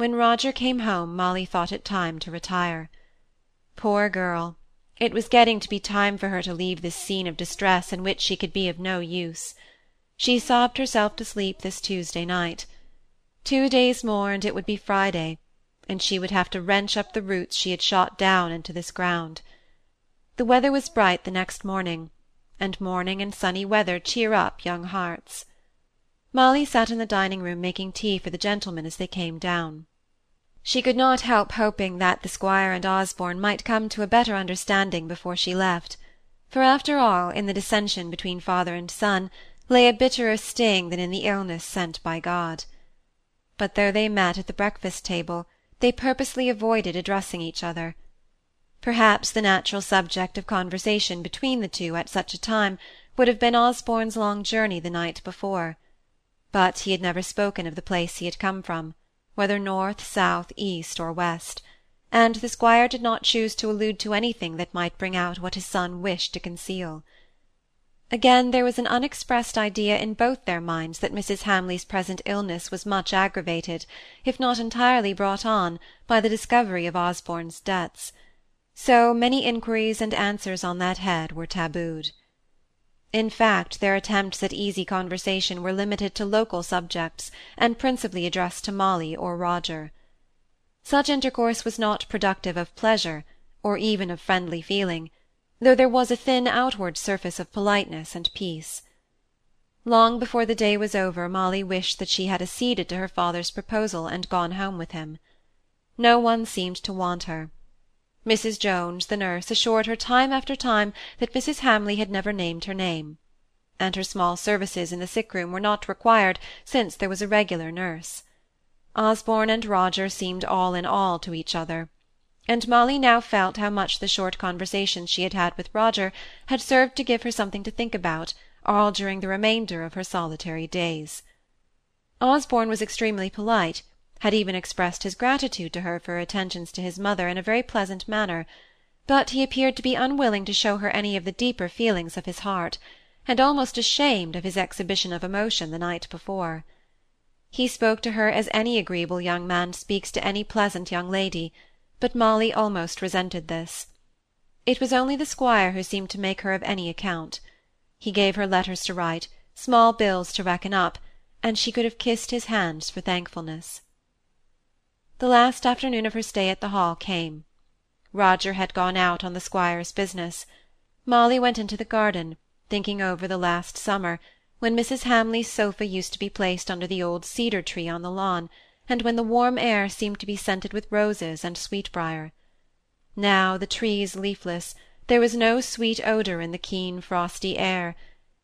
When Roger came home, Molly thought it time to retire. Poor girl! it was getting to be time for her to leave this scene of distress in which she could be of no use. She sobbed herself to sleep this Tuesday night. Two days more and it would be Friday, and she would have to wrench up the roots she had shot down into this ground. The weather was bright the next morning, and morning and sunny weather cheer up young hearts. Molly sat in the dining room making tea for the gentlemen as they came down. She could not help hoping that the squire and Osborne might come to a better understanding before she left; for after all, in the dissension between father and son, lay a bitterer sting than in the illness sent by God. But though they met at the breakfast table, they purposely avoided addressing each other. Perhaps the natural subject of conversation between the two at such a time would have been Osborne's long journey the night before; but he had never spoken of the place he had come from whether north, south, east, or west, and the squire did not choose to allude to anything that might bring out what his son wished to conceal. Again there was an unexpressed idea in both their minds that Mrs. Hamley's present illness was much aggravated, if not entirely brought on, by the discovery of Osborne's debts; so many inquiries and answers on that head were tabooed. In fact, their attempts at easy conversation were limited to local subjects, and principally addressed to Molly or Roger. Such intercourse was not productive of pleasure, or even of friendly feeling, though there was a thin outward surface of politeness and peace. Long before the day was over, Molly wished that she had acceded to her father's proposal and gone home with him. No one seemed to want her. Mrs. Jones, the nurse, assured her time after time that Mrs. Hamley had never named her name; and her small services in the sick room were not required since there was a regular nurse. Osborne and Roger seemed all in all to each other; and Molly now felt how much the short conversations she had had with Roger had served to give her something to think about all during the remainder of her solitary days. Osborne was extremely polite had even expressed his gratitude to her for her attentions to his mother in a very pleasant manner, but he appeared to be unwilling to show her any of the deeper feelings of his heart, and almost ashamed of his exhibition of emotion the night before. He spoke to her as any agreeable young man speaks to any pleasant young lady, but Molly almost resented this. It was only the squire who seemed to make her of any account. He gave her letters to write, small bills to reckon up, and she could have kissed his hands for thankfulness. The last afternoon of her stay at the Hall came. Roger had gone out on the squire's business. Molly went into the garden, thinking over the last summer, when Mrs. Hamley's sofa used to be placed under the old cedar tree on the lawn, and when the warm air seemed to be scented with roses and sweetbrier. Now, the trees leafless, there was no sweet odour in the keen frosty air,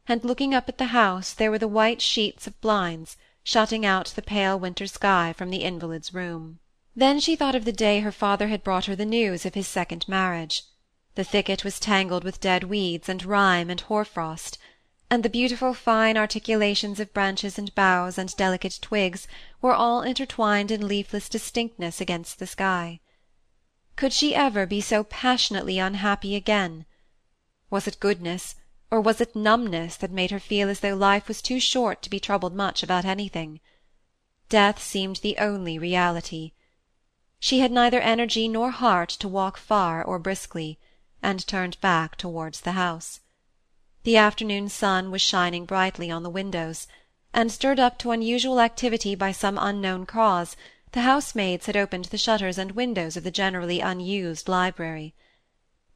and looking up at the house there were the white sheets of blinds, shutting out the pale winter sky from the invalid's room. Then she thought of the day her father had brought her the news of his second marriage. The thicket was tangled with dead weeds and rime and hoar-frost, and the beautiful fine articulations of branches and boughs and delicate twigs were all intertwined in leafless distinctness against the sky. Could she ever be so passionately unhappy again? Was it goodness, or was it numbness that made her feel as though life was too short to be troubled much about anything? Death seemed the only reality. She had neither energy nor heart to walk far or briskly, and turned back towards the house. The afternoon sun was shining brightly on the windows, and stirred up to unusual activity by some unknown cause, the housemaids had opened the shutters and windows of the generally unused library.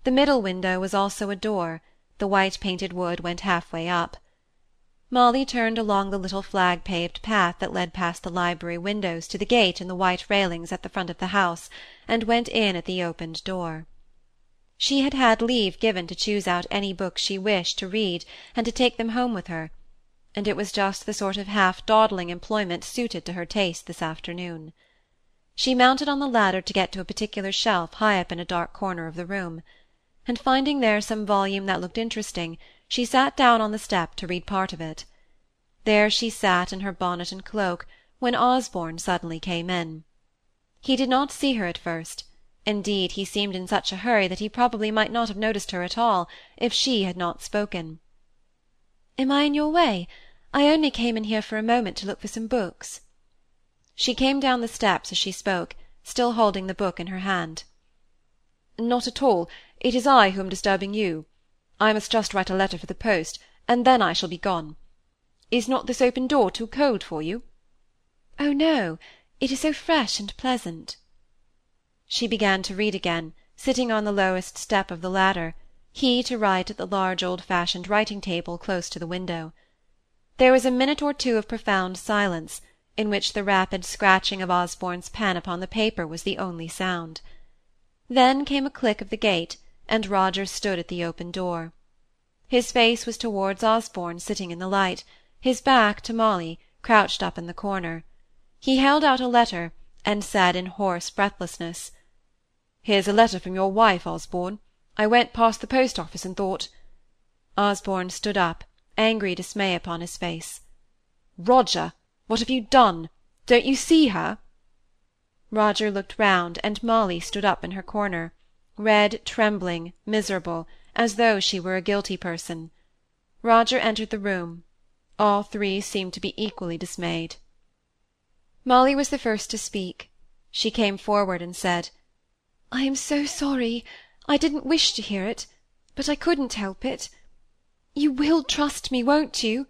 The middle window was also a door, the white painted wood went half way up. Molly turned along the little flag-paved path that led past the library windows to the gate in the white railings at the front of the house, and went in at the opened door. She had had leave given to choose out any books she wished to read and to take them home with her, and it was just the sort of half-dawdling employment suited to her taste this afternoon. She mounted on the ladder to get to a particular shelf high up in a dark corner of the room, and finding there some volume that looked interesting, she sat down on the step to read part of it. There she sat in her bonnet and cloak, when Osborne suddenly came in. He did not see her at first; indeed, he seemed in such a hurry that he probably might not have noticed her at all, if she had not spoken. "Am I in your way? I only came in here for a moment to look for some books." She came down the steps as she spoke, still holding the book in her hand. Not at all. It is I who am disturbing you. I must just write a letter for the post, and then I shall be gone. Is not this open door too cold for you? Oh, no, it is so fresh and pleasant. She began to read again, sitting on the lowest step of the ladder, he to write at the large old-fashioned writing-table close to the window. There was a minute or two of profound silence, in which the rapid scratching of Osborne's pen upon the paper was the only sound. Then came a click of the gate, and Roger stood at the open door. His face was towards Osborne sitting in the light, his back to Molly, crouched up in the corner. He held out a letter, and said in hoarse breathlessness, Here's a letter from your wife, Osborne. I went past the post office and thought Osborne stood up, angry dismay upon his face. Roger, what have you done? Don't you see her? Roger looked round, and Molly stood up in her corner, red, trembling, miserable, as though she were a guilty person. Roger entered the room. All three seemed to be equally dismayed. Molly was the first to speak. She came forward and said, I am so sorry. I didn't wish to hear it, but I couldn't help it. You will trust me, won't you?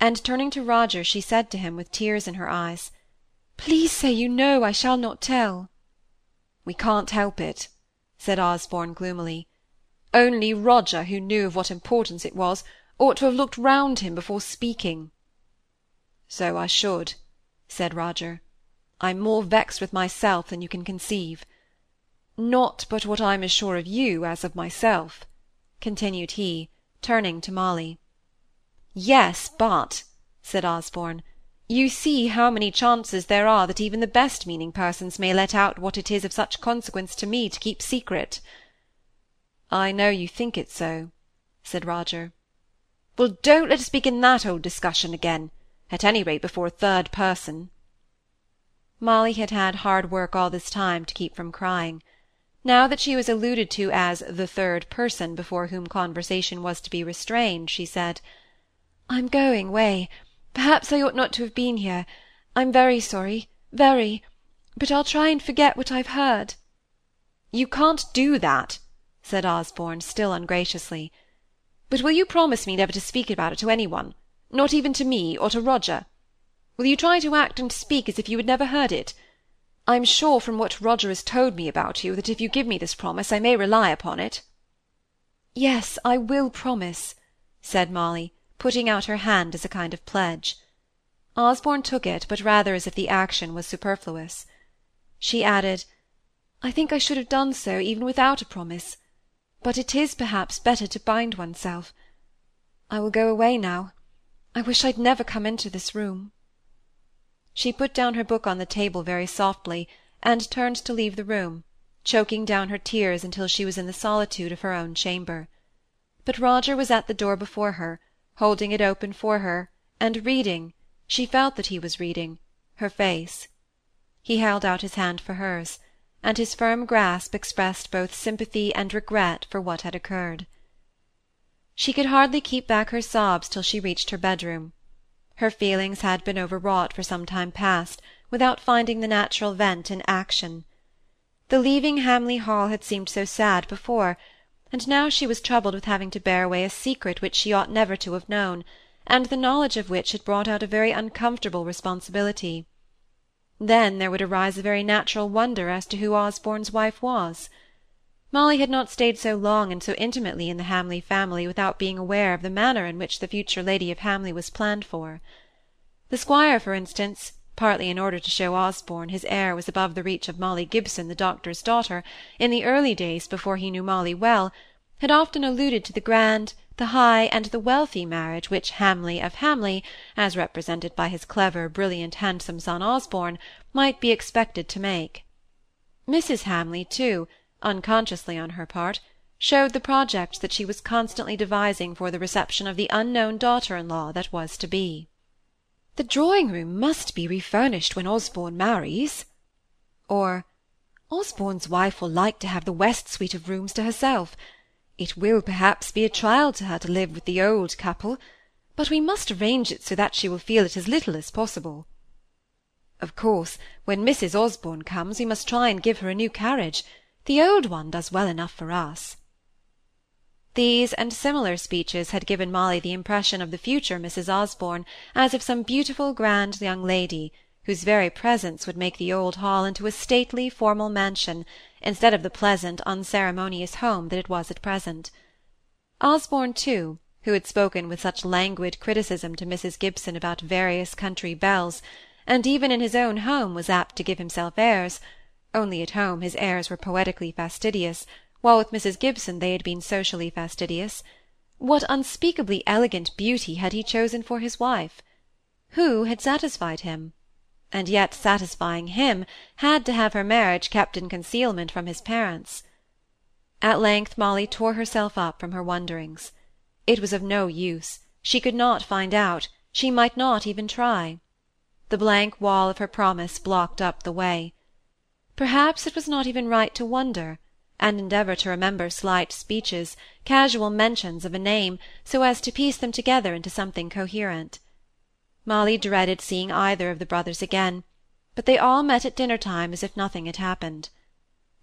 And turning to Roger, she said to him, with tears in her eyes, Please say you know I shall not tell. We can't help it, said Osborne gloomily. Only Roger, who knew of what importance it was, ought to have looked round him before speaking. So I should, said Roger. I'm more vexed with myself than you can conceive. Not but what I'm as sure of you as of myself, continued he, turning to Molly. Yes, but, said Osborne, you see how many chances there are that even the best meaning persons may let out what it is of such consequence to me to keep secret. I know you think it so, said Roger. Well, don't let us begin that old discussion again, at any rate before a third person. Molly had had hard work all this time to keep from crying. Now that she was alluded to as the third person before whom conversation was to be restrained, she said, I'm going away. Perhaps I ought not to have been here. I'm very sorry, very. But I'll try and forget what I've heard. You can't do that, said Osborne, still ungraciously. But will you promise me never to speak about it to any one, not even to me or to Roger? Will you try to act and speak as if you had never heard it? I'm sure from what Roger has told me about you that if you give me this promise I may rely upon it. Yes, I will promise, said Molly, putting out her hand as a kind of pledge. Osborne took it, but rather as if the action was superfluous. She added, I think I should have done so even without a promise, but it is perhaps better to bind oneself. I will go away now. I wish I'd never come into this room. She put down her book on the table very softly, and turned to leave the room, choking down her tears until she was in the solitude of her own chamber. But Roger was at the door before her, holding it open for her, and reading, she felt that he was reading, her face. He held out his hand for hers, and his firm grasp expressed both sympathy and regret for what had occurred. She could hardly keep back her sobs till she reached her bedroom. Her feelings had been overwrought for some time past, without finding the natural vent in action. The leaving Hamley Hall had seemed so sad before, and now she was troubled with having to bear away a secret which she ought never to have known, and the knowledge of which had brought out a very uncomfortable responsibility. Then there would arise a very natural wonder as to who Osborne's wife was. Molly had not stayed so long and so intimately in the Hamley family without being aware of the manner in which the future lady of Hamley was planned for. The squire, for instance, partly in order to show Osborne his heir was above the reach of Molly Gibson, the doctor's daughter, in the early days before he knew Molly well, had often alluded to the grand, the high, and the wealthy marriage which Hamley of Hamley, as represented by his clever, brilliant, handsome son Osborne, might be expected to make. Mrs. Hamley, too, unconsciously on her part, showed the projects that she was constantly devising for the reception of the unknown daughter-in-law that was to be. The drawing-room must be refurnished when Osborne marries. Or, Osborne's wife will like to have the west suite of rooms to herself. It will perhaps be a trial to her to live with the old couple, but we must arrange it so that she will feel it as little as possible. Of course, when Mrs. Osborne comes, we must try and give her a new carriage. The old one does well enough for us. These and similar speeches had given Molly the impression of the future Mrs. Osborne as of some beautiful grand young lady, whose very presence would make the old Hall into a stately formal mansion, instead of the pleasant unceremonious home that it was at present. Osborne, too, who had spoken with such languid criticism to Mrs. Gibson about various country belles, and even in his own home was apt to give himself airs, only at home his airs were poetically fastidious, while with Mrs. Gibson they had been socially fastidious. What unspeakably elegant beauty had he chosen for his wife? Who had satisfied him? And yet satisfying him had to have her marriage kept in concealment from his parents. At length Molly tore herself up from her wonderings. It was of no use, she could not find out, she might not even try. The blank wall of her promise blocked up the way. Perhaps it was not even right to wonder, and endeavour to remember slight speeches, casual mentions of a name, so as to piece them together into something coherent. Molly dreaded seeing either of the brothers again, but they all met at dinner-time as if nothing had happened.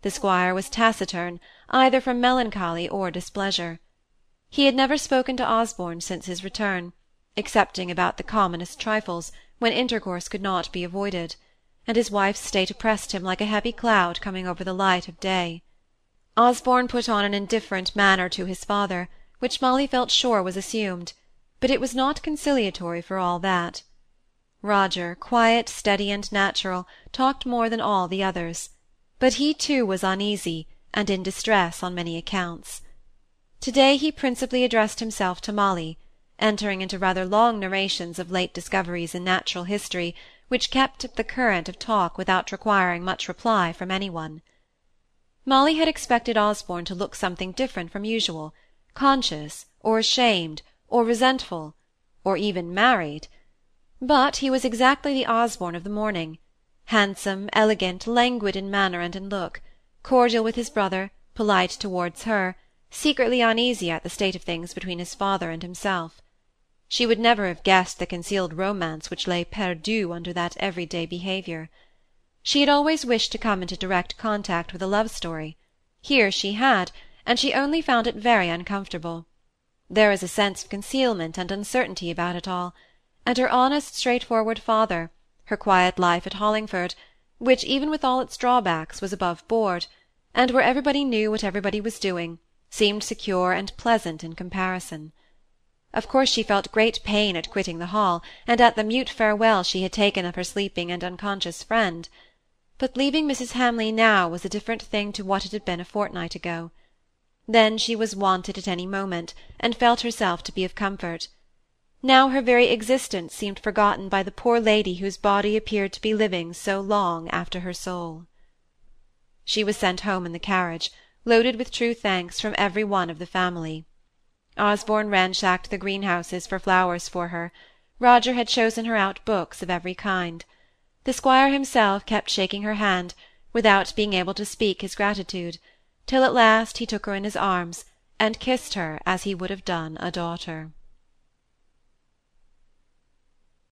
The squire was taciturn, either from melancholy or displeasure. He had never spoken to Osborne since his return, excepting about the commonest trifles, when intercourse could not be avoided, and his wife's state oppressed him like a heavy cloud coming over the light of day. Osborne put on an indifferent manner to his father, which Molly felt sure was assumed, but it was not conciliatory for all that. Roger, quiet, steady, and natural, talked more than all the others, but he too was uneasy, and in distress on many accounts. To-day he principally addressed himself to Molly, entering into rather long narrations of late discoveries in natural history, which kept up the current of talk without requiring much reply from any one. Molly had expected Osborne to look something different from usual, conscious, or ashamed, or resentful, or even married; but he was exactly the Osborne of the morning, handsome, elegant, languid in manner and in look, cordial with his brother, polite towards her, secretly uneasy at the state of things between his father and himself. She would never have guessed the concealed romance which lay perdu under that every-day behaviour. She had always wished to come into direct contact with a love story; here she had, and she only found it very uncomfortable. There was a sense of concealment and uncertainty about it all, and her honest straightforward father, her quiet life at Hollingford, which, even with all its drawbacks, was above board, and where everybody knew what everybody was doing, seemed secure and pleasant in comparison. Of course she felt great pain at quitting the Hall, and at the mute farewell she had taken of her sleeping and unconscious friend but leaving Mrs. Hamley now was a different thing to what it had been a fortnight ago. Then she was wanted at any moment, and felt herself to be of comfort. Now her very existence seemed forgotten by the poor lady whose body appeared to be living so long after her soul. She was sent home in the carriage, loaded with true thanks from every one of the family. Osborne ransacked the greenhouses for flowers for her. Roger had chosen her out books of every kind. The squire himself kept shaking her hand, without being able to speak his gratitude, till at last he took her in his arms, and kissed her as he would have done a daughter.